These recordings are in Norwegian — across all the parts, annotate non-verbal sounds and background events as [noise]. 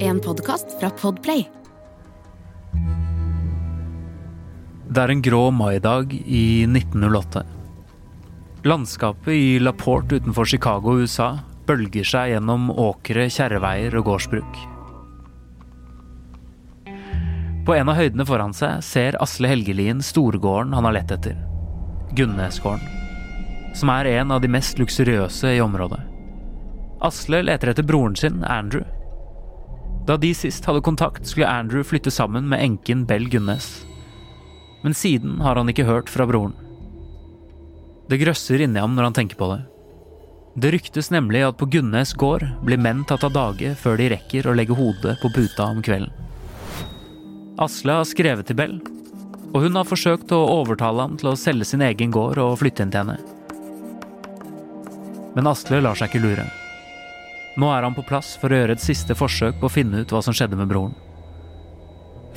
En podkast fra Podplay. Det er en grå maidag i 1908. Landskapet i La Porte utenfor Chicago, USA, bølger seg gjennom åkre, kjerreveier og gårdsbruk. På en av høydene foran seg ser Asle Helgelien storgården han har lett etter. Gunnesgården. Som er en av de mest luksuriøse i området. Asle leter etter broren sin, Andrew. Da de sist hadde kontakt, skulle Andrew flytte sammen med enken Bell Gunnes. Men siden har han ikke hørt fra broren. Det grøsser inni ham når han tenker på det. Det ryktes nemlig at på Gunnes gård blir menn tatt av dage før de rekker å legge hodet på puta om kvelden. Asle har skrevet til Bell, og hun har forsøkt å overtale ham til å selge sin egen gård og flytte inn til henne. Men Asle lar seg ikke lure. Nå er han på plass for å gjøre et siste forsøk på å finne ut hva som skjedde med broren.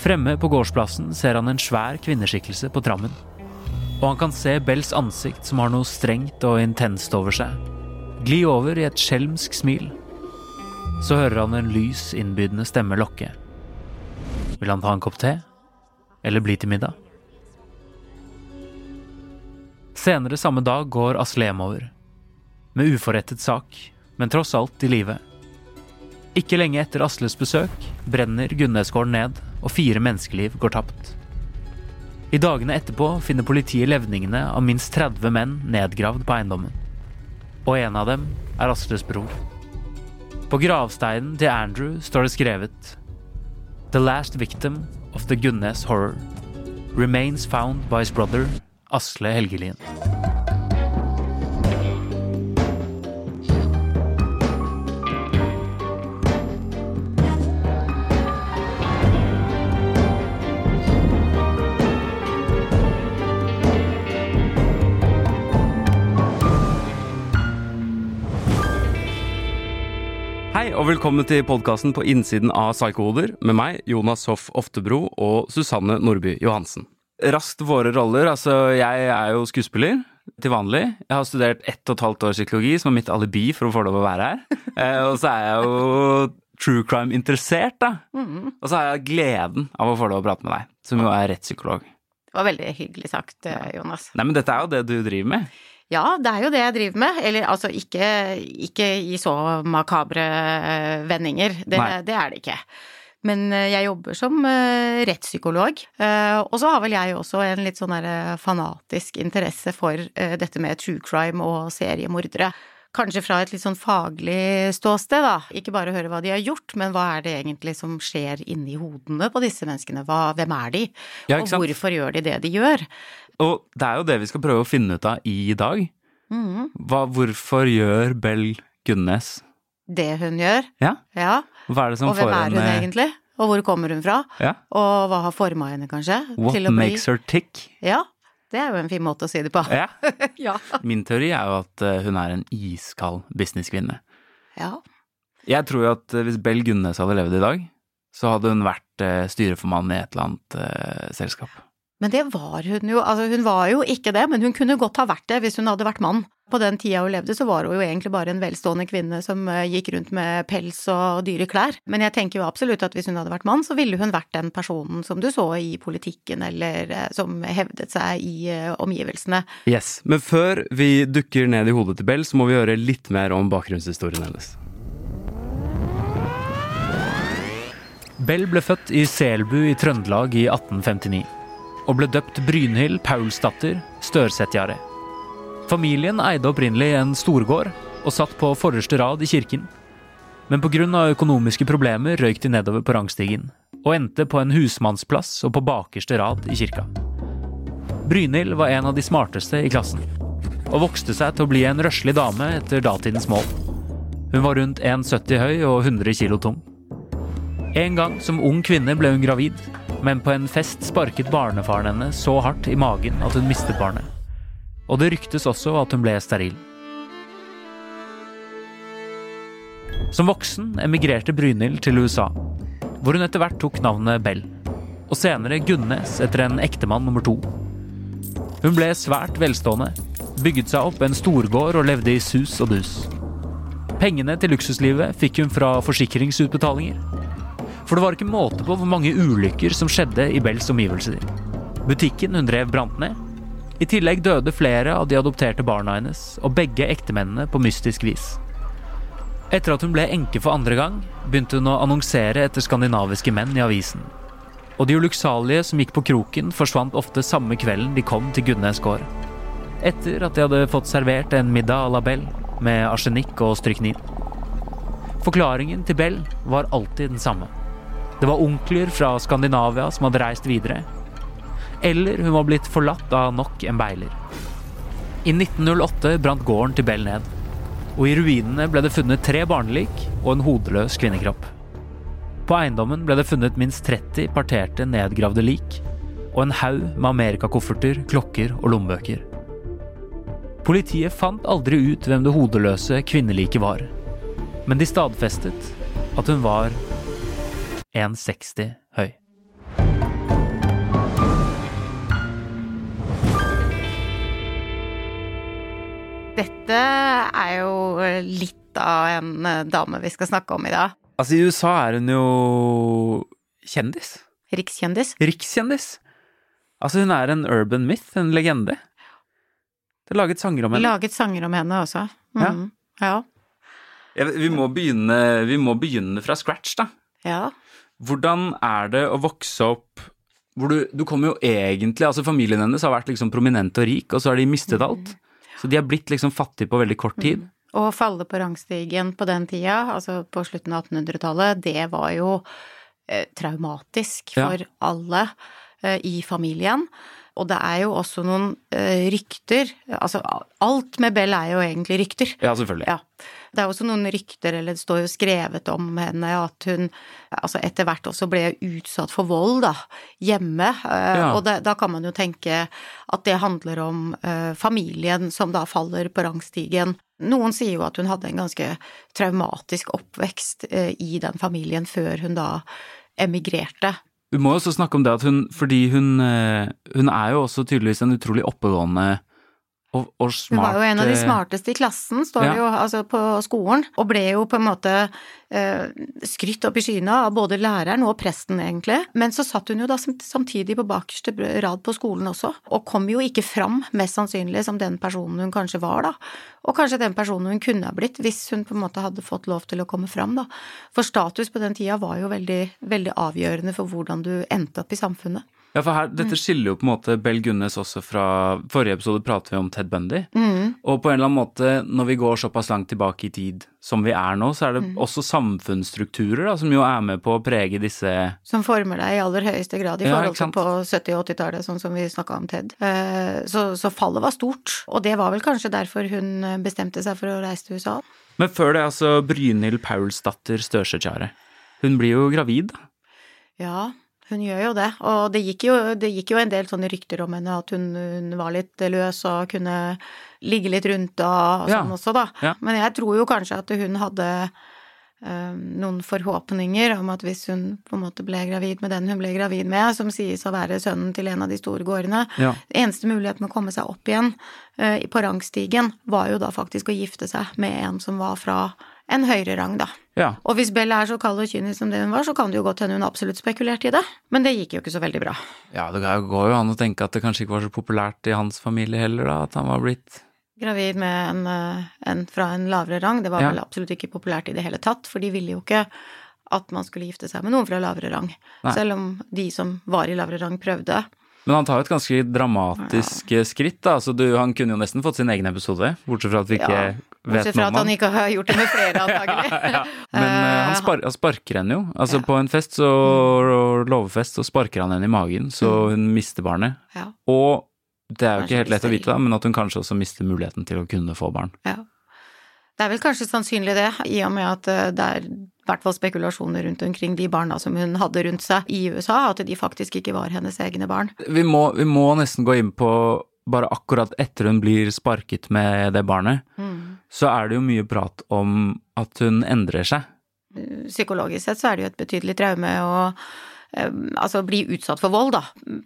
Fremme på gårdsplassen ser han en svær kvinneskikkelse på trammen. Og han kan se Bells ansikt som har noe strengt og intenst over seg. Gli over i et skjelmsk smil. Så hører han en lys, innbydende stemme lokke. Vil han ta en kopp te? Eller bli til middag? Senere samme dag går Aslem over. Med uforrettet sak, men tross alt i live. Ikke lenge etter Asles besøk brenner Gunnesgården ned, og fire menneskeliv går tapt. I dagene etterpå finner politiet levningene av minst 30 menn nedgravd på eiendommen. Og en av dem er Asles bror. På gravsteinen til Andrew står det skrevet The last victim of the Gunnes horror remains found by his brother Asle Helgelien. Hei og velkommen til podkasten På innsiden av psykohoder med meg, Jonas Hoff Oftebro og Susanne Nordby Johansen. Raskt våre roller. Altså, jeg er jo skuespiller til vanlig. Jeg har studert ett og et halvt år psykologi, som er mitt alibi for å få lov å være her. [laughs] Eh, og så er jeg jo true crime-interessert, da. Og så har jeg gleden av å få lov å prate med deg, som jo er rettspsykolog. Det var veldig hyggelig sagt, eh, Jonas. Nei, men dette er jo det du driver med. Ja, det er jo det jeg driver med. Eller altså ikke, ikke i så makabre eh, vendinger. Det, det er det ikke. Men eh, jeg jobber som eh, rettspsykolog. Og så har vel jeg også en litt sånn fanatisk interesse for dette med true crime og seriemordere. Kanskje fra et litt sånn faglig ståsted, da. Ikke bare høre hva de har gjort, men hva er det egentlig som skjer inni hodene på disse menneskene? Hva, hvem er de? Ja, og hvorfor gjør de det de gjør? Og det er jo det vi skal prøve å finne ut av i dag. Mm. Hva, hvorfor gjør Bell Gunnes Det hun gjør, Ja? ja. Hva er det som Og hvem er hun henne egentlig? Og hvor kommer hun fra? Ja? Og hva har forma henne, kanskje? What å bli- makes her tick? Ja, det er jo en fin måte å si det på. Ja. [laughs] ja. Min teori er jo at eh, hun er en iskald businesskvinne. ja. Jeg tror jo at eh, hvis Bell Gunnes hadde levd i dag, så hadde hun vært eh, styreformann i et eller annet selskap. Men det var hun jo, altså hun var jo ikke det, men hun kunne godt ha vært det hvis hun hadde vært mann. På den tida hun levde, så var hun jo egentlig bare en velstående kvinne som eh, gikk rundt med pels og dyre klær. Men jeg tenker jo absolutt at hvis hun hadde vært mann, så ville hun vært den personen som du så i politikken, eller eh, som hevdet seg i eh, omgivelsene. Yes, Men før vi dukker ned i hodet til Bell, så må vi høre litt mer om bakgrunnshistorien hennes. Bell ble født i Selbu i Trøndelag i 1859, og ble døpt Brynhild Paulsdatter Størsetjare. Familien eide opprinnelig en storgård og satt på forreste rad i kirken. Men pga. økonomiske problemer røyk de nedover på rangstigen, og endte på en husmannsplass og på bakerste rad i kirka. Brynhild var en av de smarteste i klassen, og vokste seg til å bli en røslig dame etter datidens mål. Hun var rundt 1,70 høy og 100 kilo tung. En gang som ung kvinne ble hun gravid, men på en fest sparket barnefaren henne så hardt i magen at hun mistet barnet. Og det ryktes også at hun ble steril. Som voksen emigrerte Brynhild til USA, hvor hun etter hvert tok navnet Bell, og senere Gunnes etter en ektemann nummer to. Hun ble svært velstående, bygget seg opp en storgård og levde i sus og dus. Pengene til luksuslivet fikk hun fra forsikringsutbetalinger. For det var ikke måte på hvor mange ulykker som skjedde i Bells omgivelser. Butikken hun drev brant ned. I tillegg døde flere av de adopterte barna hennes, og begge ektemennene på mystisk vis. Etter at hun ble enke for andre gang, begynte hun å annonsere etter skandinaviske menn i avisen. Og de ulykksalige som gikk på kroken, forsvant ofte samme kvelden de kom til Gunnes gård. Etter at de hadde fått servert en middag à la Bell med arsenikk og stryknin. Forklaringen til Bell var alltid den samme. Det var onkler fra Skandinavia som hadde reist videre. Eller hun var blitt forlatt av nok en beiler. I 1908 brant gården til Bell ned. Og i ruinene ble det funnet tre barnelik og en hodeløs kvinnekropp. På eiendommen ble det funnet minst 30 parterte, nedgravde lik, og en haug med amerikakofferter, klokker og lommebøker. Politiet fant aldri ut hvem det hodeløse kvinneliket var, men de stadfestet at hun var 1,60 høy. Dette er jo litt av en eh, dame vi skal snakke om i dag. Altså, i USA er hun jo kjendis. Rikskjendis. Rikskjendis. Altså, hun er en urban myth, en legende. Det er laget sanger om henne. Laget sanger om henne også. Ja. Mm. Ja. Ja, vi, må begynne, vi må begynne fra scratch, da. ja. Hvordan er det å vokse opp hvor du, du kommer jo egentlig Altså, familien hennes har vært liksom prominent og rik, og så har de mistet alt. Så de har blitt liksom fattige på veldig kort tid. Å falle på rangstigen på den tida, altså på slutten av 1800-tallet, det var jo eh, traumatisk Ja. for alle eh, i familien. Og det er jo også noen uh, rykter Altså, alt med Bell er jo egentlig rykter. Ja, selvfølgelig. Ja. Det er også noen rykter, eller det står jo skrevet om henne, at hun altså etter hvert også ble utsatt for vold, da, hjemme. Eh, Ja. Og det, da kan man jo tenke at det handler om uh, familien som da faller på rangstigen. Noen sier jo at hun hadde en ganske traumatisk oppvekst i den familien før hun da emigrerte. Vi må også snakke om det at hun Fordi hun, eh, hun er jo også tydeligvis en utrolig oppegående og, og Hun var jo en av de smarteste i klassen, står Ja. det jo, altså på skolen, og ble jo på en måte eh, skrytt opp i skyene av både læreren og presten, egentlig. Men så satt hun jo da samtidig på bakerste rad på skolen også, og kom jo ikke fram, mest sannsynlig, som den personen hun kanskje var, da. Og kanskje den personen hun kunne ha blitt, hvis hun på en måte hadde fått lov til å komme fram, da. For status på den tida var jo veldig, veldig avgjørende for hvordan du endte opp i samfunnet. Ja, for her, dette skiller jo på en måte Bell Gunnes også fra Forrige episode pratet vi om Ted Bundy. Mm. Og på en eller annen måte, når vi går såpass langt tilbake i tid som vi er nå, så er det Mm. også samfunnsstrukturer da, som jo er med på å prege disse som former deg i aller høyeste grad i Ja, forhold til på 70- og 80-tallet, sånn som vi snakka om Ted. Eh, Så, så fallet var stort, og det var vel kanskje derfor hun bestemte seg for å reise til USA. Men før det, altså Brynhild Paulsdatter Støsekjære. Hun blir jo gravid. da. Ja, hun gjør jo det, og det gikk jo, det gikk jo en del sånne rykter om henne, at hun, hun var litt løs og kunne ligge litt rundt og, og Ja, sånn også, da. ja. Men jeg tror jo kanskje at hun hadde eh, noen forhåpninger om at hvis hun på en måte ble gravid med den hun ble gravid med, som sies å være sønnen til en av de store gårdene, Ja. eneste muligheten å komme seg opp igjen eh, på rangstigen var jo da faktisk å gifte seg med en som var fra en høyere rang, da. ja. Og hvis Bella er så kald og kynisk som det hun var, så kan det jo godt hende hun absolutt spekulerte i det. Men det gikk jo ikke så veldig bra. Ja, det går jo an å tenke at det kanskje ikke var så populært i hans familie heller, da, at han var blitt Gravid med en, eh, en fra en lavere rang, det var Ja. vel absolutt ikke populært i det hele tatt, for de ville jo ikke at man skulle gifte seg med noen fra lavere rang. Nei. Selv om de som var i lavere rang, prøvde. Men han tar jo et ganske dramatisk ja. skritt, da. Så du, han kunne jo nesten fått sin egen episode, bortsett fra at vi ikke Ja, vet Bortsett fra at han han. ikke har gjort det med flere, [laughs] antagelig. Men uh, han, Eh, spar han sparker henne jo. Altså Ja. på en fest så, og låvefest så sparker han henne i magen, så hun mister barnet. Ja, Og det er jo Kanskje ikke helt lett å vite, da, men at hun kanskje også mister muligheten til å kunne få barn. ja. Det er vel kanskje sannsynlig det, i og med at eh, det er i hvert fall spekulasjoner rundt omkring de barna som hun hadde rundt seg i USA, at de faktisk ikke var hennes egne barn. Vi må, vi må nesten gå inn på bare akkurat etter hun blir sparket med det barnet, Mm. så er det jo mye prat om at hun endrer seg. psykologisk sett så er det jo et betydelig traume å eh, altså bli utsatt for vold, da.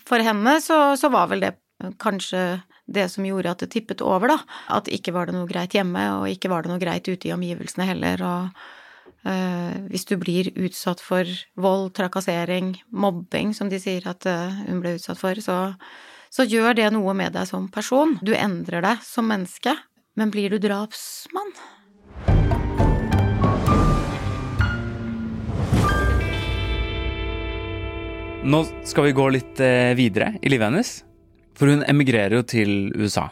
For henne så, så var vel det kanskje det som gjorde at det tippet over, da. At ikke var det noe greit hjemme, og ikke var det noe greit ute i omgivelsene heller, og hvis du blir utsatt for vold, trakassering, mobbing, som de sier at øh, hun ble utsatt for, så, så gjør det noe med deg som person. Du endrer deg som menneske, men blir du drapsmann? Nå skal vi gå litt eh, videre i livet hennes. For hun emigrerer jo til USA.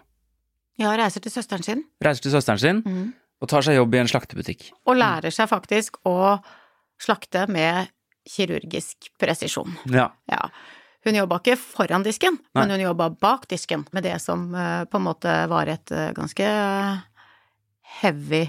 Ja, reiser til søsteren sin. Reiser til søsteren sin Mm. Og tar seg jobb i en slaktebutikk. Og lærer seg faktisk å slakte med kirurgisk presisjon. Ja. Ja. Hun jobba ikke foran disken, Nei. men hun jobba bak disken med det som eh, på en måte var et eh, ganske heavy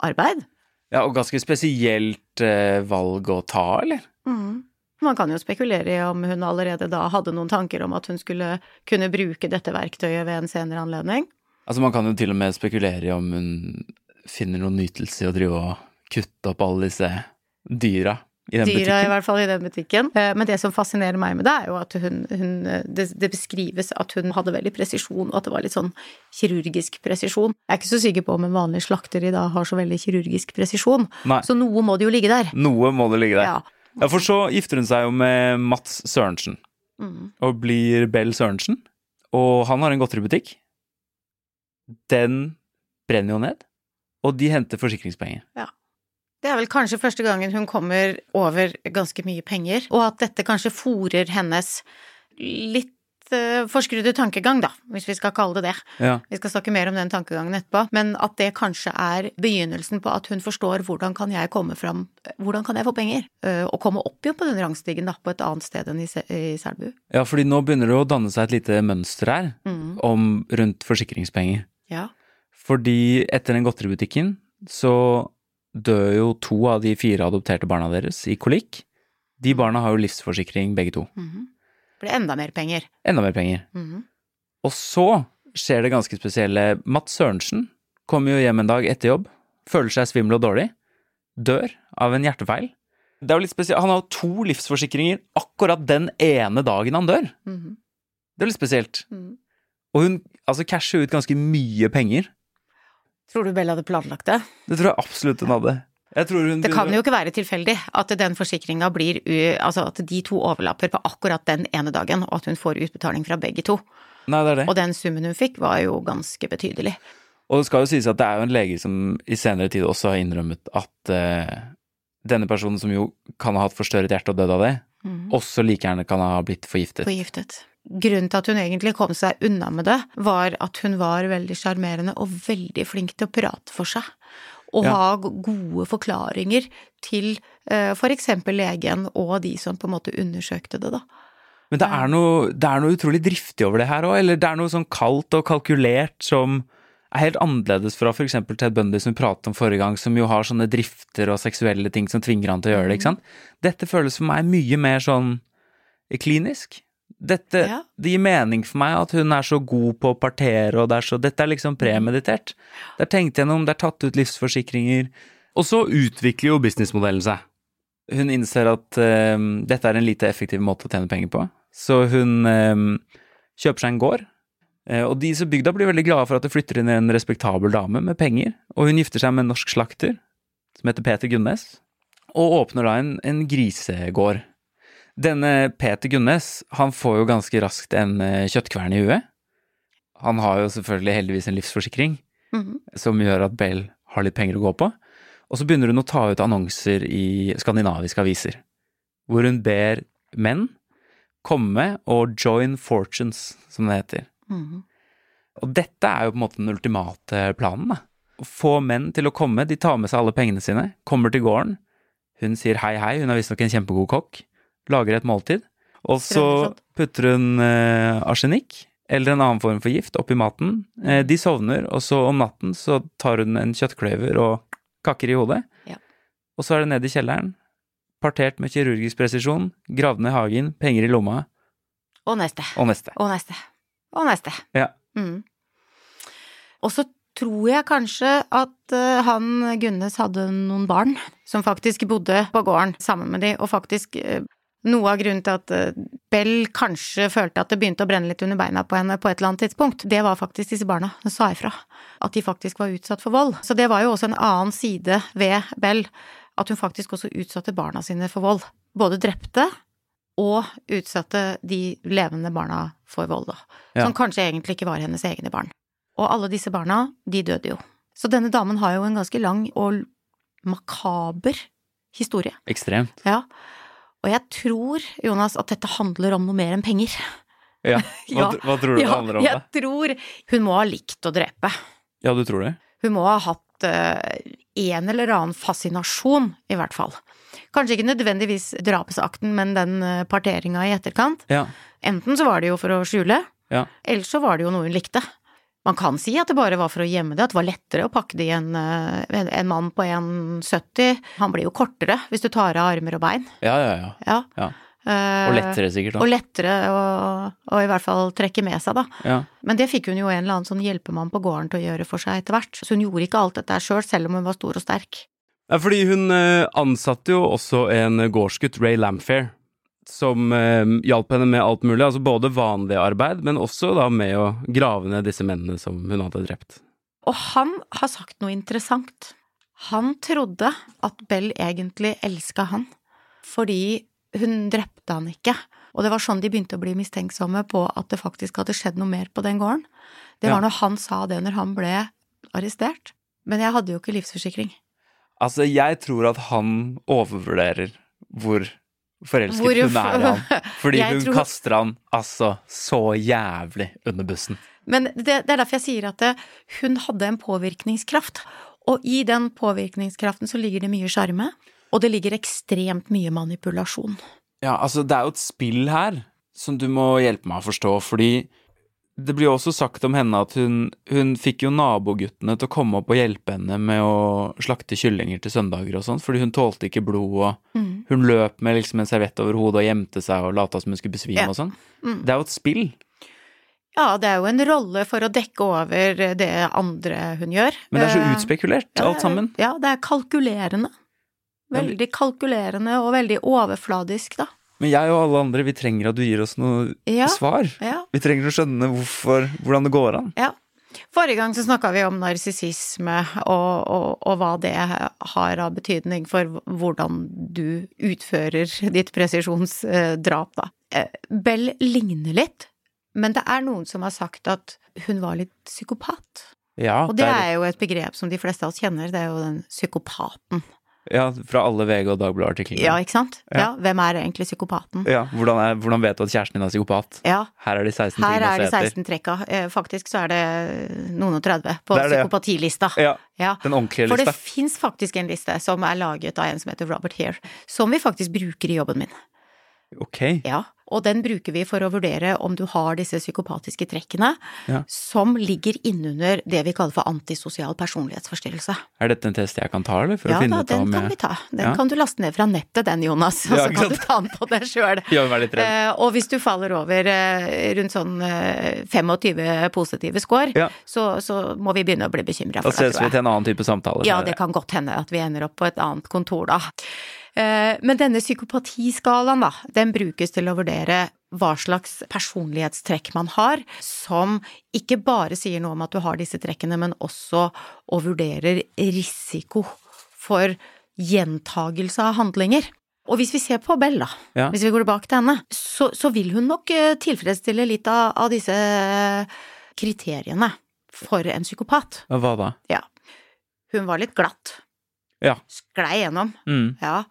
arbeid. ja, og ganske spesielt eh, valg å ta, eller? Mm. Man kan jo spekulere i om hun allerede da hadde noen tanker om at hun skulle kunne bruke dette verktøyet ved en senere anledning. Altså Man kan jo til og med spekulere i om hun finner noen nytelse i å drive og kutte opp alle disse dyra i den Dyra, i hvert fall i den butikken. Eh, Men det som fascinerer meg med det, er jo at hun, hun det, det beskrives at hun hadde veldig presisjon, og at det var litt sånn kirurgisk presisjon. Jeg er ikke så sikker på om en vanlig slakter i dag har så veldig kirurgisk presisjon, Nei, så noe må det jo ligge der. noe må det ligge der. Ja. Ja, For så gifter hun seg jo med Mats Sørensen, Mm. og blir Bell Sørensen. Og han har en godteributikk. Den brenner jo ned, og de henter forsikringspenger. Det er vel kanskje første gangen hun kommer over ganske mye penger, og at dette kanskje fòrer hennes litt eh, forskrudde tankegang, da, hvis vi skal kalle det det. Ja. Vi skal snakke mer om den tankegangen etterpå, men at det kanskje er begynnelsen på at hun forstår hvordan kan jeg komme fram, hvordan kan jeg få penger, eh, og komme opp igjen på den rangstigen da, på et annet sted enn i, i Selbu. ja, fordi nå begynner det å danne seg et lite mønster her Mm. om rundt forsikringspenger. Ja. Fordi etter den godteributikken så dør jo to av de fire adopterte barna deres i kolikk. De barna har jo livsforsikring begge to. Mhm. Blir enda mer penger. Enda mer penger. Mhm. Og så skjer det ganske spesielle. Mats Sørensen kommer jo hjem en dag etter jobb, føler seg svimmel og dårlig, dør av en hjertefeil. Det er jo litt spesielt. Han har to livsforsikringer akkurat den ene dagen han dør. Mhm. Det er litt spesielt. Mm. Og hun altså cashe ut ganske mye penger. Tror du Bell hadde planlagt det? Det tror jeg absolutt hun hadde. Hun Det kan jo ikke være tilfeldig at den forsikringa blir Altså at de to overlapper på akkurat den ene dagen, og at hun får utbetaling fra begge to. Nei, det er det. Og den summen hun fikk, var jo ganske betydelig. Og det skal jo sies at det er jo en lege som i senere tid også har innrømmet at uh, denne personen som jo kan ha hatt forstørret hjerte og dødd av det, mm. også like gjerne kan ha blitt forgiftet. Forgiftet. Grunnen til at hun egentlig kom seg unna med det, var at hun var veldig sjarmerende og veldig flink til å prate for seg. Og Ja. ha gode forklaringer til f.eks. for eksempel legen og de som på en måte undersøkte det, da. Men det er, noe, det er noe utrolig driftig over det her òg, eller det er noe sånn kaldt og kalkulert som er helt annerledes fra for eksempel Ted Bundy som vi pratet om forrige gang, som jo har sånne drifter og seksuelle ting som tvinger han til å gjøre det, ikke sant. Dette føles for meg mye mer sånn klinisk. Dette, Ja. Det gir mening for meg at hun er så god på å partere, og det er så Dette er liksom premeditert. Det er tenkt gjennom, det er tatt ut livsforsikringer. Og så utvikler jo businessmodellen seg. Hun innser at uh, dette er en lite effektiv måte å tjene penger på, så hun uh, kjøper seg en gård. Uh, og de som bygda blir veldig glade for at det flytter inn en respektabel dame med penger, og hun gifter seg med en norsk slakter som heter Peter Gunnes, og åpner da en, en grisegård. Denne Peter Gunnes, han får jo ganske raskt en eh, kjøttkvern i huet. Han har jo selvfølgelig heldigvis en livsforsikring, Mhm. som gjør at Bell har litt penger å gå på. Og så begynner hun å ta ut annonser i skandinaviske aviser, hvor hun ber menn komme og join fortunes, som det heter. Mhm. Og dette er jo på en måte den ultimate planen, da. Å få menn til å komme, de tar med seg alle pengene sine, kommer til gården. Hun sier hei, hei, hun er visstnok en kjempegod kokk. Lager et måltid. Og så putter hun eh, arsenikk eller en annen form for gift oppi maten. Eh, de sovner, og så om natten så tar hun en kjøttkløver og kakker i hodet. Ja. Og så er det ned i kjelleren. Partert med kirurgisk presisjon, gravd ned hagen, penger i lomma, Og neste. og neste. Og neste. Og neste. Ja. Mm. Og så tror jeg kanskje at eh, han Gunnes hadde noen barn som faktisk bodde på gården sammen med de, og faktisk eh, Noe av grunnen til at eh, Bell kanskje følte at det begynte å brenne litt under beina på henne på et eller annet tidspunkt, det var faktisk disse barna som sa ifra. At de faktisk var utsatt for vold. Så det var jo også en annen side ved Bell, at hun faktisk også utsatte barna sine for vold. Både drepte og utsatte de levende barna for vold, da. Ja. Som kanskje egentlig ikke var hennes egne barn. Og alle disse barna, de døde jo. Så denne damen har jo en ganske lang og makaber historie. Ekstremt. Ja. Og jeg tror, Jonas, at dette handler om noe mer enn penger. Ja. [laughs] Hva, Ja. hva tror du det handler om? jeg det? tror hun må ha likt å drepe. Ja, du tror det? Hun må ha hatt uh, en eller annen fascinasjon, i hvert fall. Kanskje ikke nødvendigvis drapsakten, men den uh, parteringa i etterkant. Ja. Enten så var det jo for å skjule, Ja. eller så var det jo noe hun likte. Man kan si at det bare var for å gjemme det, at det var lettere å pakke det i en, eh, en, en mann på 1,70. Han blir jo kortere hvis du tar av armer og bein. Ja, ja, ja. Ja. Ja. Eh, Og lettere sikkert, da. Og lettere å, å i hvert fall trekke med seg, da. Ja. Men det fikk hun jo en eller annen sånn hjelpemann på gården til å gjøre for seg etter hvert. Så hun gjorde ikke alt dette sjøl, selv om hun var stor og sterk. Ja, fordi hun eh, ansatte jo også en gårdsgutt, Ray Lampfair, som eh, hjalp henne med alt mulig. Altså både vanlig arbeid, men også da med å grave ned disse mennene som hun hadde drept. Og han har sagt noe interessant. Han trodde at Bell egentlig elska han, fordi hun drepte han ikke. Og det var sånn de begynte å bli mistenksomme på at det faktisk hadde skjedd noe mer på den gården. Det var Ja. når han sa det når han ble arrestert. Men jeg hadde jo ikke livsforsikring. Altså, jeg tror at han overvurderer hvor forelsket Hvorfor? hun er i han. [laughs] Fordi Jeg hun tror- kaster han altså så jævlig under bussen. Men det, det er derfor jeg sier at det, hun hadde en påvirkningskraft. Og i den påvirkningskraften så ligger det mye sjarme, og det ligger ekstremt mye manipulasjon. Ja, altså, det er jo et spill her som du må hjelpe meg å forstå, fordi det blir også sagt om henne at hun, hun fikk jo naboguttene til å komme opp og hjelpe henne med å slakte kyllinger til søndager og sånn, fordi hun tålte ikke blod, og Mm. hun løp med liksom en servett over hodet og gjemte seg og lata som hun skulle besvime Ja. og sånn. Mm. Det er jo et spill, Ja, det er jo en rolle for å dekke over det andre hun gjør. men det er så Eh, utspekulert, ja, alt sammen. Ja, det er kalkulerende. Veldig kalkulerende og veldig overfladisk, da. Men jeg og alle andre, vi trenger at du gir oss noe Ja. svar. Ja. Vi trenger å skjønne hvorfor, hvordan det går an. ja. Forrige gang så snakka vi om narsissisme og, og, og hva det har av betydning for hvordan du utfører ditt presisjonsdrap, da. Eh, Bell ligner litt, men det er noen som har sagt at hun var litt psykopat. Ja, Og det er jo et begrep som de fleste av oss kjenner, det er jo den psykopaten. Ja fra alle VG og Dagbladet-artiklene. Ja, ikke sant? Ja. Ja, hvem er egentlig psykopaten? Ja, hvordan, er, hvordan vet du at kjæresten din er psykopat? Ja, Her er de 16 her er etter. 16 trekka. Eh, Faktisk så er det noen og 30 på psykopatilista. Ja, Ja. den ordentlige lista. For det fins faktisk en liste som er laget av en som heter Robert Hare, som vi faktisk bruker i jobben min. Ok. Ja, og den bruker vi for å vurdere om du har disse psykopatiske trekkene Ja. som ligger innunder det vi kaller for antisosial personlighetsforstyrrelse. Er dette en test jeg kan ta, eller? For ja å finne da, ut den kan vi ta. Den Ja. kan du laste ned fra nettet, den, Jonas, og Ja, så ikke kan du ta den på deg sjøl. [laughs] Eh, og hvis du faller over eh, rundt sånn eh, 25 positive score, Ja. så, så må vi begynne å bli bekymra Da for ses det, vi tror jeg. til en annen type samtale. Ja, det kan godt hende at vi ender opp på et annet kontor da. Eh, Men denne psykopatiskalaen, da, den brukes til å vurdere hva slags personlighetstrekk man har, som ikke bare sier noe om at du har disse trekkene, men også og vurderer risiko for gjentagelse av handlinger. Og hvis vi ser på Bell, da, Ja. hvis vi går tilbake til henne, så, så vil hun nok eh, tilfredsstille litt av, av disse kriteriene for en psykopat. Hva da? Ja. Hun var litt glatt. Ja. Sklei gjennom. Mm. Ja.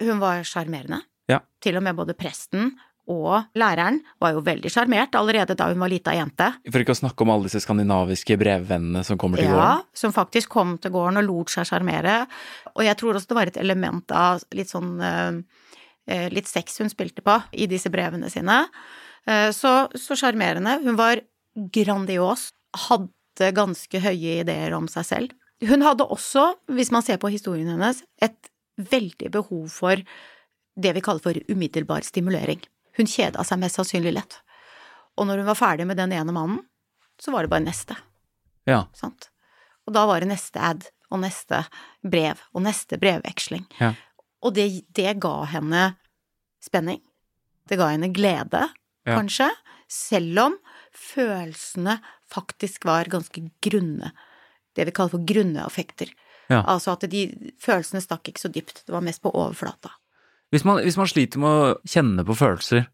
Hun var sjarmerende. Ja. Til og med både presten og læreren var jo veldig sjarmert allerede da hun var lita jente. For ikke å snakke om alle disse skandinaviske brevvennene som kommer til Ja, gården. som faktisk kom til gården og lot seg sjarmere. Og jeg tror også det var et element av litt sånn eh, eh, litt sex hun spilte på i disse brevene sine. Eh, Så så sjarmerende. Hun var grandios. Hadde ganske høye ideer om seg selv. Hun hadde også, hvis man ser på historien hennes, et veldig behov for det vi kaller for umiddelbar stimulering. Hun kjeda seg mest sannsynlig lett. Og når hun var ferdig med den ene mannen, så var det bare neste. Ja. Sant? Og da var det neste ad og neste brev og neste brevveksling. Ja. Og det, det ga henne spenning. Det ga henne glede, Ja. kanskje, selv om følelsene faktisk var ganske grunne. Det vi kaller for grunne affekter. Ja. Altså at de følelsene stakk ikke så dypt, det var mest på overflata. Hvis man, hvis man sliter med å kjenne på følelser,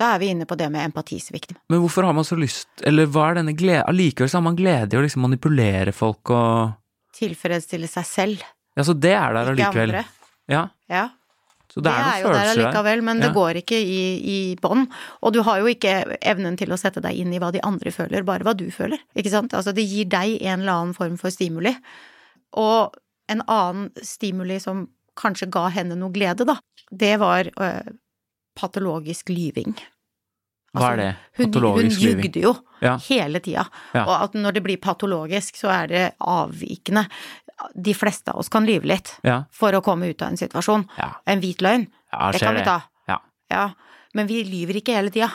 Da er vi inne på det med empatisvikt. men hvorfor har man så lyst Eller hva er denne glede Allikevel så har man glede i å liksom manipulere folk og Tilfredsstille seg selv, Ja, så det er der ikke allikevel. andre. Ja, Ja. Så det, Det er er jo der allikevel, men det går ikke i, i bånd. Og du har jo ikke evnen til å sette deg inn i hva de andre føler, bare hva du føler. Ikke sant? Altså det gir deg en eller annen form for stimuli. Og en annen stimuli som kanskje ga henne noe glede, da, det var øh, patologisk lyving. Hva er det? Hun, hun Patologisk lyving? jugde jo Ja. hele tida. Ja. Og at når det blir patologisk, så er det avvikende. De fleste av oss kan lyve litt Ja. for å komme ut av en situasjon. Ja. En hvit løgn, ja det kan vi ta. Ja. Ja, men vi lyver ikke hele tida.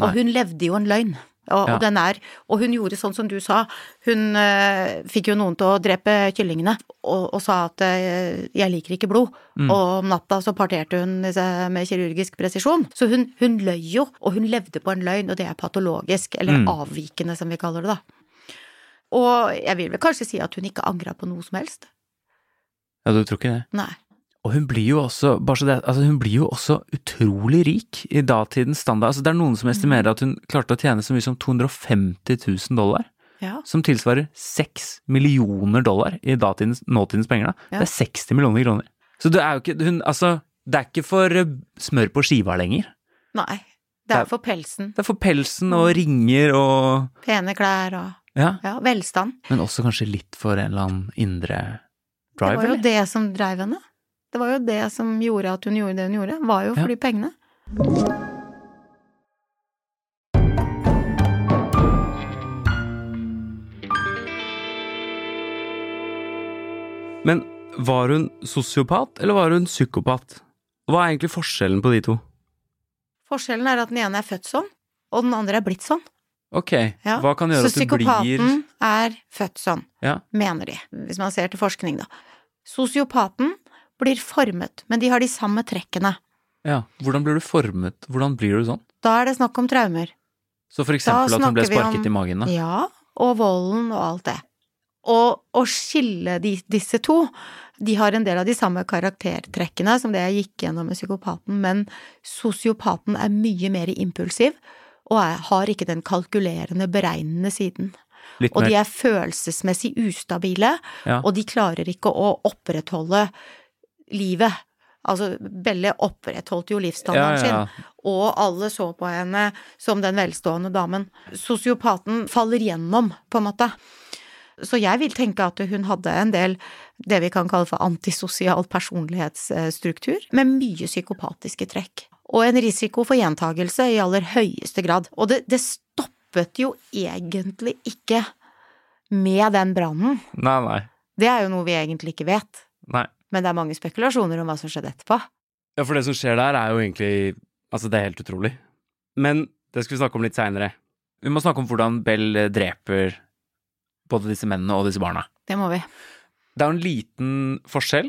Og hun levde jo en løgn. Og, Ja. og den er Og hun gjorde sånn som du sa. Hun øh, fikk jo noen til å drepe kyllingene, og, og sa at øh, 'jeg liker ikke blod'. Mm. Og om natta så parterte hun med kirurgisk presisjon. Så hun, hun løy jo, og hun levde på en løgn, og det er patologisk, eller Mm. avvikende som vi kaller det, da. Og jeg vil vel kanskje si at hun ikke angra på noe som helst. ja, du tror ikke det? Nei. Og hun blir jo også, bare så det, altså hun blir jo også utrolig rik i datidens standard. Altså det er noen som estimerer at hun klarte å tjene så mye som 250 000 dollar. Ja. Som tilsvarer 6 millioner dollar i datidens, nåtidens penger. Da. Ja. Det er 60 millioner kroner. Så det er jo ikke, hun, altså, det er ikke for eh, smør på skiva lenger. Nei. Det er for pelsen. Det er for pelsen og ringer og Pene klær og Ja. ja, velstand. Men også kanskje litt for en eller annen indre Det var jo eller? det som dreiv henne. Det var jo det som gjorde at hun gjorde det hun gjorde. Var jo Ja. fordi pengene. Men var hun sosiopat, eller var hun psykopat? Hva er egentlig forskjellen på de to? Forskjellen er at den ene er født sånn, og den andre er blitt sånn. Ok, Ja. hva kan gjøre Så at du blir Så psykopaten er født sånn, Ja, mener de, hvis man ser til forskning, da. Sosiopaten blir formet, men de har de samme trekkene. ja. Hvordan blir du formet? Hvordan blir du sånn? Da er det snakk om traumer. Så for eksempel at hun ble sparket om- i magen, da? Ja, og volden og alt det. Og å skille de, disse to, de har en del av de samme karaktertrekkene som det jeg gikk gjennom med psykopaten, men sosiopaten er mye mer impulsiv og er, har ikke den kalkulerende, beregnende siden. Litt Og de er følelsesmessig ustabile, Ja. og de klarer ikke å opprettholde livet. Altså, Belle opprettholdt jo livsstandarden ja, ja. sin, og alle så på henne som den velstående damen. Sosiopaten faller gjennom, på en måte. Så jeg vil tenke at hun hadde en del det vi kan kalle for antisosial personlighetsstruktur, med mye psykopatiske trekk. Og en risiko for gjentagelse i aller høyeste grad. Og det, det stoppet jo egentlig ikke med den brannen. Nei, nei. Det er jo noe vi egentlig ikke vet. nei. Men det er mange spekulasjoner om hva som skjedde etterpå. Ja, for det som skjer der, er jo egentlig Altså, det er helt utrolig. Men det skal vi snakke om litt seinere. Vi må snakke om hvordan Bell eh, dreper både disse mennene og disse barna. Det må vi. Det er jo en liten forskjell.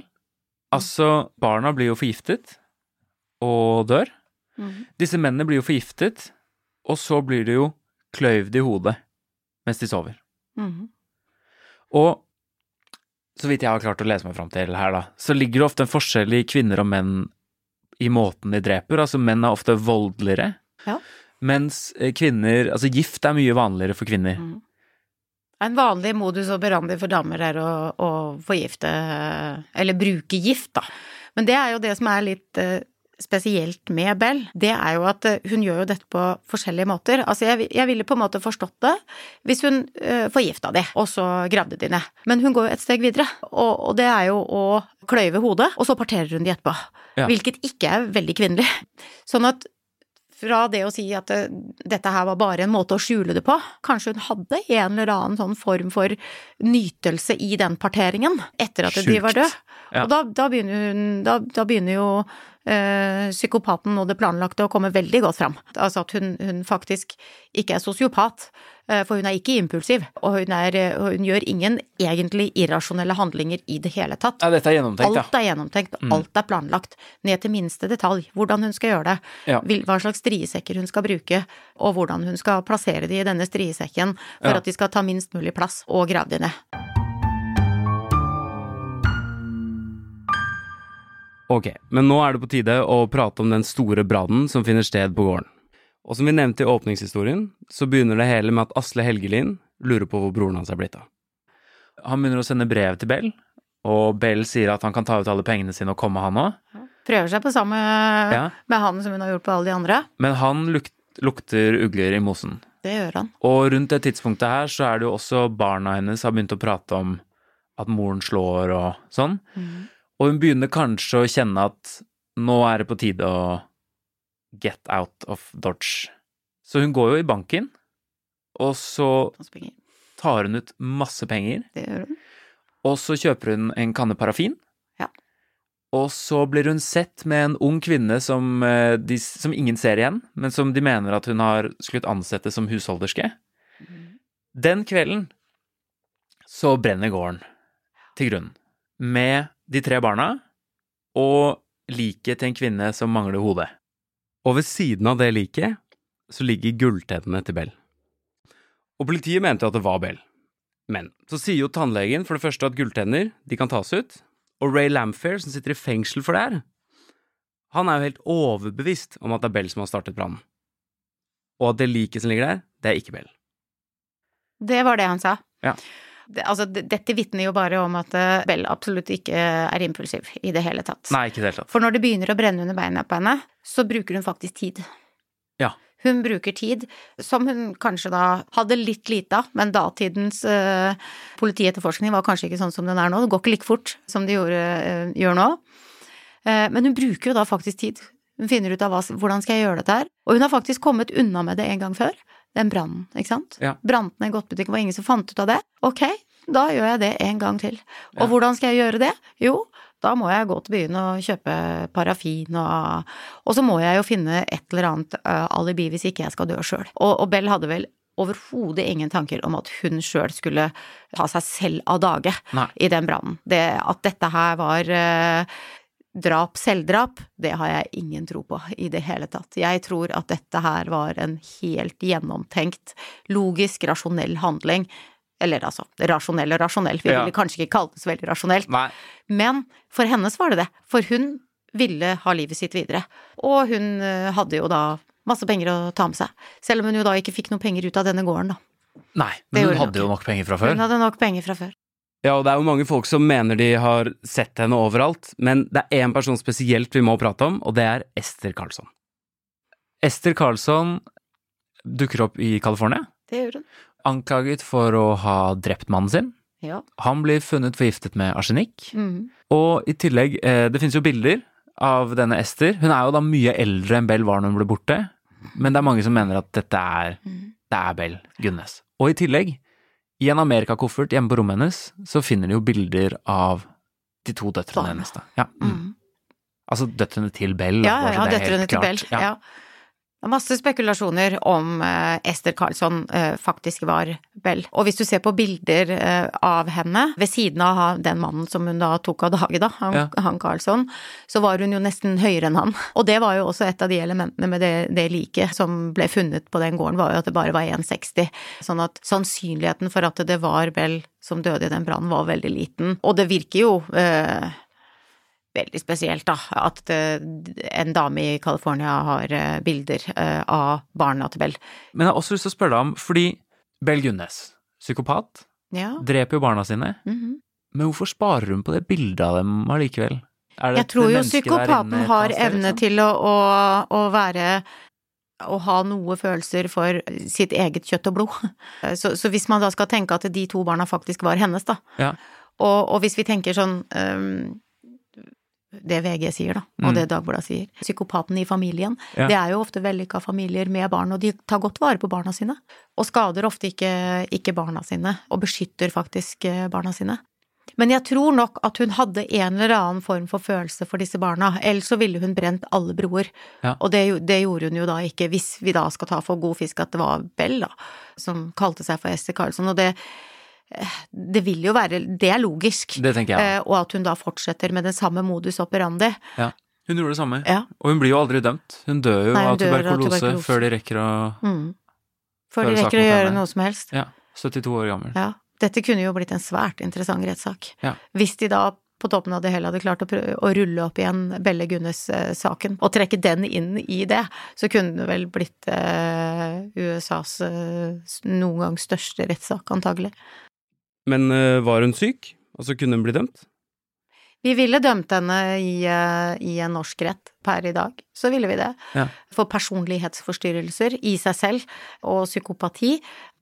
Altså, barna blir jo forgiftet og dør. Disse mennene blir jo forgiftet, og så blir de jo kløyvd i hodet mens de sover. Mm. Og så vidt jeg har klart å lese meg fram til her, da, så ligger det ofte en forskjell i kvinner og menn i måten de dreper. Altså menn er ofte voldeligere, Ja. mens eh, kvinner Altså gift er mye vanligere for kvinner. Mm. En vanlig modus operandi for damer er å, å forgifte, eller bruke gift, da. Men det er jo det som er litt eh, spesielt med Bell, det er jo at eh, hun gjør jo dette på forskjellige måter. Altså jeg, jeg ville på en måte forstått det hvis hun uh, forgifta de, og så gravde de ned. Men hun går jo et steg videre, og, og det er jo å kløyve hodet, og så parterer hun de etterpå. Ja. Hvilket ikke er veldig kvinnelig. Sånn at fra det å si at det, dette her var bare en måte å skjule det på, kanskje hun hadde en eller annen sånn form for nytelse i den parteringen etter at de var Sjukt. døde. Ja. Og da, da, begynner hun, da, da begynner jo øh, psykopaten og det planlagte å komme veldig godt fram. Altså at hun, hun faktisk ikke er sosiopat, øh, for hun er ikke impulsiv, og hun, er, hun gjør ingen egentlig irrasjonelle handlinger i det hele tatt. Ja, dette er gjennomtenkt, ja. Alt er gjennomtenkt, alt er planlagt, ned til minste detalj. Hvordan hun skal gjøre det, Ja. hva slags striesekker hun skal bruke, og hvordan hun skal plassere de i denne striesekken for Ja. at de skal ta minst mulig plass, og grave de ned. Ok, men nå er det på tide å prate om den store brannen som finner sted på gården. Og som vi nevnte i åpningshistorien, så begynner det hele med at Asle Helgelin lurer på hvor broren hans er blitt av. Han begynner å sende brev til Bell, og Bell sier at han kan ta ut alle pengene sine og komme, han òg. Prøver seg på samme Ja. med han som hun har gjort på alle de andre. Men han lukt, lukter ugler i mosen. Det gjør han. Og rundt det tidspunktet her så er det jo også barna hennes har begynt å prate om at moren slår og sånn. Og hun begynner kanskje å kjenne at nå er det på tide å get out of Dodge. Så hun går jo i banken, og så tar hun ut masse penger, Det gjør hun. og så kjøper hun en kanne parafin. Ja. Og så blir hun sett med en ung kvinne som, eh, de, som ingen ser igjen, men som de mener at hun har skulle ansette som husholderske. Den kvelden så brenner gården til grunnen. Med de tre barna og liket til en kvinne som mangler hodet. Og ved siden av det liket så ligger gulltennene til Bell. Og politiet mente jo at det var Bell. Men så sier jo tannlegen for det første at gulltenner de kan tas ut, og Ray Lamphere, som sitter i fengsel for det her, han er jo helt overbevist om at det er Bell som har startet brannen. Og at det liket som ligger der, det er ikke Bell. Det var det han sa. Ja. Det, altså, dette vitner jo bare om at eh, Bell absolutt ikke er impulsiv i det hele tatt. Nei, ikke det hele tatt. For når det begynner å brenne under beina på henne, så bruker hun faktisk tid. Ja. Hun bruker tid som hun kanskje da hadde litt lite av, men datidens uh, politietterforskning var kanskje ikke sånn som den er nå. Det går ikke like fort som det gjorde, uh, gjør nå. Uh, men hun bruker jo da faktisk tid. Hun finner ut av hva, hvordan skal jeg gjøre dette her. Og hun har faktisk kommet unna med det en gang før. Den brannen, ikke sant. Ja. Brant ned en godtbutikk, var ingen som fant ut av det. Ok, da gjør jeg det en gang til. Og Ja. hvordan skal jeg gjøre det? Jo, da må jeg gå til byen og kjøpe parafin og Og så må jeg jo finne et eller annet eh, alibi hvis ikke jeg skal dø sjøl. Og, og Bell hadde vel overhodet ingen tanker om at hun sjøl skulle ta seg selv av dage Nei. i den brannen. Det at dette her var eh, drap, selvdrap, det har jeg ingen tro på i det hele tatt. Jeg tror at dette her var en helt gjennomtenkt, logisk, rasjonell handling. Eller altså, rasjonell og rasjonell, vi Ja. ville kanskje ikke kalt det så veldig rasjonelt. Nei. Men for hennes var det det, for hun ville ha livet sitt videre. Og hun eh, hadde jo da masse penger å ta med seg, selv om hun jo da ikke fikk noen penger ut av denne gården, da. Nei, men hun hun hadde jo nok penger fra før. Hun hadde nok penger fra før. Ja, og det er jo mange folk som mener de har sett henne overalt, men det er én person spesielt vi må prate om, og det er Ester Karlsson. Ester Karlsson dukker opp i California, Det gjør hun. anklaget for å ha drept mannen sin. Ja. Han blir funnet forgiftet med arsenikk. Mm. Og i tillegg, eh, det finnes jo bilder av denne Ester. Hun er jo da mye eldre enn Bell var når hun ble borte, men det er mange som mener at dette er, Mhm. det er Bell Gunnes. Og i tillegg, i en amerikakoffert hjemme på rommet hennes, så finner de jo bilder av de to døtrene hennes. Ja, mm. Mhm. Altså døtrene til Bell. Ja, ja, ja, døtrene til. Bell. Ja. Ja. Det er masse spekulasjoner om eh, Ester Karlsson eh, faktisk var Bell. Og hvis du ser på bilder eh, av henne ved siden av den mannen som hun da tok av dage, da, han, Ja. han Karlsson, så var hun jo nesten høyere enn han. Og det var jo også et av de elementene med det, det liket som ble funnet på den gården, var jo at det bare var 1,60. Sånn at sannsynligheten for at det var Bell som døde i den brannen, var veldig liten. Og det virker jo eh, veldig spesielt, da, at en dame i California har eh, bilder eh, av barna til Bell. Men jeg har også lyst til å spørre deg om, fordi Bell Gunnes, psykopat, Ja. dreper jo barna sine, mhm. men hvorfor sparer hun på det bildet av dem allikevel? Det Jeg tror jo psykopaten inne har sted, evne liksom? til å, å, å være å ha noe følelser for sitt eget kjøtt og blod. Så, så hvis man da skal tenke at de to barna faktisk var hennes, da, Ja. og, og hvis vi tenker sånn øhm, det VG sier, da, og Mm. det Dagbladet sier. Psykopaten i familien. Ja. Det er jo ofte vellykka familier med barn, og de tar godt vare på barna sine. Og skader ofte ikke, ikke barna sine, og beskytter faktisk eh, barna sine. Men jeg tror nok at hun hadde en eller annen form for følelse for disse barna, ellers så ville hun brent alle broer. Ja. Og det, det gjorde hun jo da ikke, hvis vi da skal ta for god fisk at det var Bell, da, som kalte seg for Esther Karlsson. Og det, det vil jo være Det er logisk. Det tenker jeg. Eh, og at hun da fortsetter med den samme modus operandi. Ja. Hun gjorde det samme. Ja. Og hun blir jo aldri dømt. Hun dør jo Nei, hun av dør av tuberkulose, tuberkulose. før de rekker å Mm. Før de rekker å gjøre noe som helst. Ja. 72 år gammel. Ja. Dette kunne jo blitt en svært interessant rettssak. Ja. Hvis de da på toppen av det hele hadde klart å, prøve, å rulle opp igjen Belle Gunnes-saken, og trekke den inn i det, så kunne det vel blitt eh, USAs eh, noen gang største rettssak, antagelig. Men eh, var hun syk? Altså, kunne hun bli dømt? Vi ville dømt henne i, eh, i en norsk rett per i dag, så ville vi det. Ja. For personlighetsforstyrrelser i seg selv og psykopati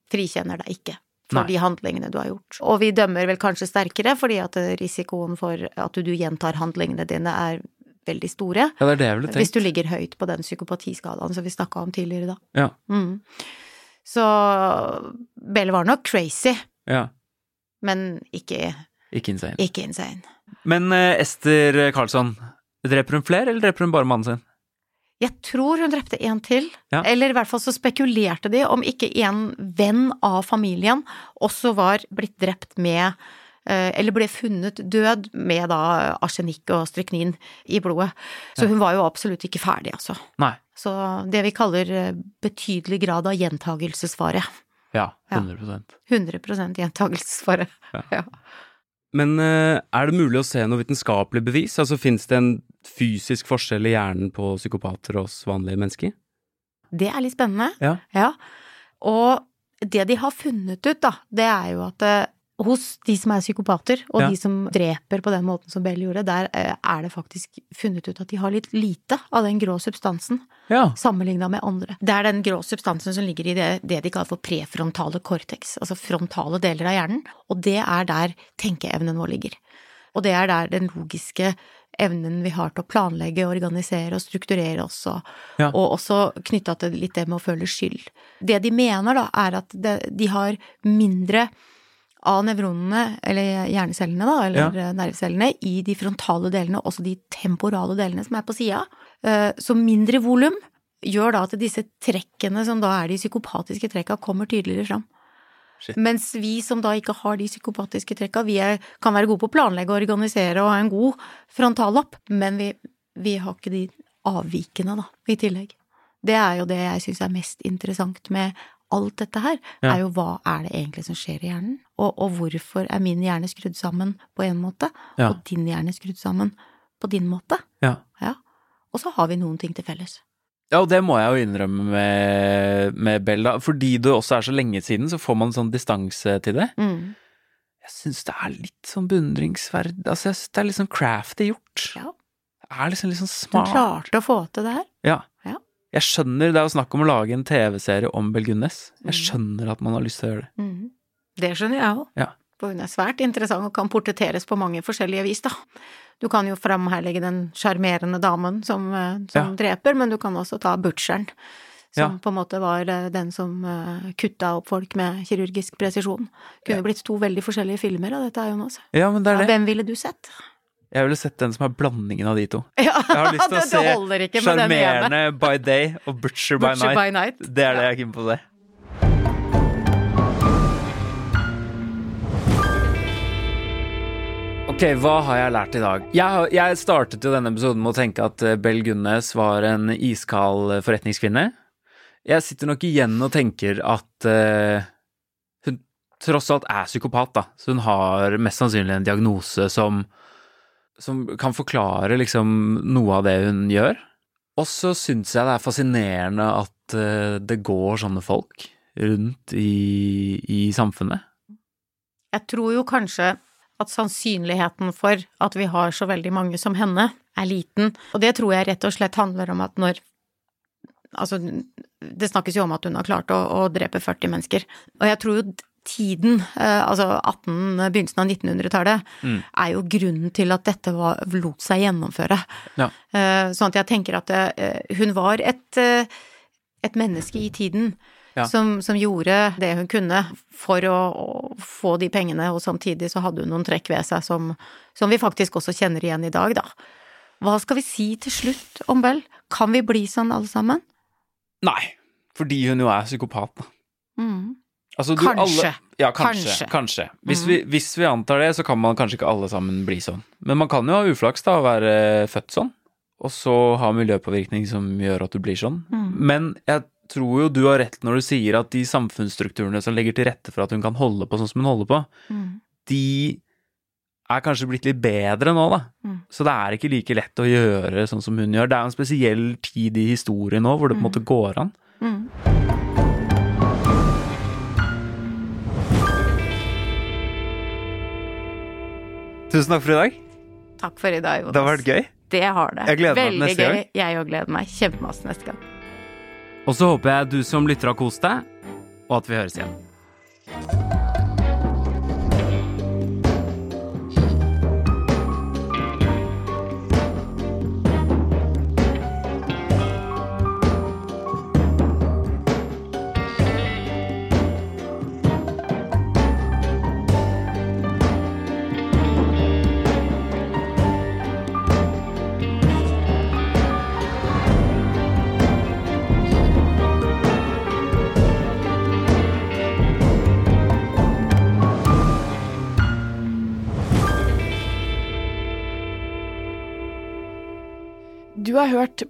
frikjenner deg ikke for Nei. de handlingene du har gjort. Og vi dømmer vel kanskje sterkere fordi at risikoen for at du gjentar handlingene dine er veldig store. Ja, det er det jeg ville tenkt. Hvis du ligger høyt på den psykopatiskalaen som vi snakka om tidligere da. Ja. Mm. Så Belle var nok crazy, Ja. Men ikke, Ikke insane. ikke insane. Men uh, Ester Karlsson, dreper hun flere, eller dreper hun bare mannen sin? Jeg tror hun drepte en til, Ja. eller i hvert fall så spekulerte de om ikke en venn av familien også var blitt drept med eh, eller ble funnet død med da arsenikk og stryknin i blodet. Så hun var jo absolutt ikke ferdig, altså. Nei. Så det vi kaller eh, betydelig grad av gjentagelsesfare. Ja, 100 100 100 gjentagelsesfare. Ja. [laughs] Ja. Men eh, er det mulig å se noe vitenskapelig bevis? Altså, Fins det en fysisk forskjell i hjernen på psykopater og oss vanlige mennesker? Det er litt spennende. Ja. Og det de har funnet ut, da, det er jo at eh, hos de som er psykopater, og Ja. de som dreper på den måten som Bell gjorde, der eh, er det faktisk funnet ut at de har litt lite av den grå substansen Ja. sammenligna med andre. Det er den grå substansen som ligger i det, det de kaller for prefrontale cortex, altså frontale deler av hjernen, og det er der tenkeevnen vår ligger. Og det er der den logiske evnen vi har til å planlegge, organisere og strukturere oss, og, Ja. og også knytta til litt det med å føle skyld. Det de mener, da, er at de har mindre av nevronene, eller hjernecellene, da, eller Ja. nervecellene, i de frontale delene, også de temporale delene som er på sida. Eh, Så mindre volum gjør da at disse trekkene, som da er de psykopatiske trekka, kommer tydeligere fram. Shit. Mens vi som da ikke har de psykopatiske trekka, vi er, kan være gode på å planlegge og organisere og ha en god frontallapp, men vi, vi har ikke de avvikene, da, i tillegg. Det er jo det jeg syns er mest interessant med alt dette her, Ja. er jo hva er det egentlig som skjer i hjernen, og, og hvorfor er min hjerne skrudd sammen på en måte, Ja. og din hjerne skrudd sammen på din måte. Ja. Ja. Og så har vi noen ting til felles. Ja, og det må jeg jo innrømme med, med Bell, da. Fordi det også er så lenge siden, så får man sånn distanse til det. Mm. Jeg syns det er litt sånn beundringsverd Altså, jeg syns det er litt sånn crafty gjort. Ja. Det er liksom litt sånn smart. Du klarte å få til det her. Ja. Ja. Jeg skjønner det er jo snakk om å lage en TV-serie om Bell Gunnes. Jeg Mm. skjønner at man har lyst til å gjøre det. Mm. Det skjønner jeg òg. Ja. For hun er svært interessant og kan portretteres på mange forskjellige vis, da. Du kan jo framherlegge den sjarmerende damen som, som ja. dreper, men du kan også ta butcheren. Som Ja. på en måte var eh, den som uh, kutta opp folk med kirurgisk presisjon. Kunne Ja. blitt to veldig forskjellige filmer av dette, Jonas. Ja, men det er det. hvem ville du sett? Jeg ville sett den som er blandingen av de to. Ja, Jeg har lyst [laughs] til å se. Sjarmerende by day og Butcher by Butcher night. by night. Det er det jeg er keen på å se. Ok, hva har jeg lært i dag? Jeg, jeg startet jo denne episoden med å tenke at eh, Bell Gunnes var en iskald eh, forretningskvinne. Jeg sitter nok igjen og tenker at uh, hun tross alt er psykopat, da. Så hun har mest sannsynlig en diagnose som, som kan forklare liksom noe av det hun gjør. Og så syns jeg det er fascinerende at eh, det går sånne folk rundt i, i samfunnet. Jeg tror jo kanskje at sannsynligheten for at vi har så veldig mange som henne, er liten. Og det tror jeg rett og slett handler om at når Altså, det snakkes jo om at hun har klart å, å drepe 40 mennesker. Og jeg tror jo tiden, eh, altså 18, begynnelsen av 1900-tallet, Mm. er jo grunnen til at dette var, lot seg gjennomføre. Ja. Eh, Sånn at jeg tenker at eh, hun var et, et menneske i tiden Ja. som, som gjorde det hun kunne for å, å få de pengene, og samtidig så hadde hun noen trekk ved seg som, som vi faktisk også kjenner igjen i dag, da. Hva skal vi si til slutt om Bell? Kan vi bli sånn alle sammen? Nei, fordi hun jo er psykopat, da. Mm. Altså, du, Kanskje. Alle, ja, kanskje. Kanskje. kanskje. Hvis, mm. vi, hvis vi antar det, så kan man kanskje ikke alle sammen bli sånn. Men man kan jo ha uflaks da, å være født sånn, og så ha miljøpåvirkning som gjør at du blir sånn. Mm. Men jeg tror jo du har rett når du sier at de samfunnsstrukturene som legger til rette for at hun kan holde på sånn som hun holder på, Mm. de er kanskje blitt litt bedre nå, da. Mm. Så det er ikke like lett å gjøre sånn som hun gjør. Det er jo en spesiell tid i historien nå hvor det på en måte går an. Mm. Tusen takk for i dag. Takk for i dag, Jonas. Det har vært gøy. Det har det. Jeg gleder meg til Veldig neste gøy. gang. Jeg òg gleder meg kjempemasse neste gang. Og så håper jeg du som lytter har kost deg, og at vi høres igjen.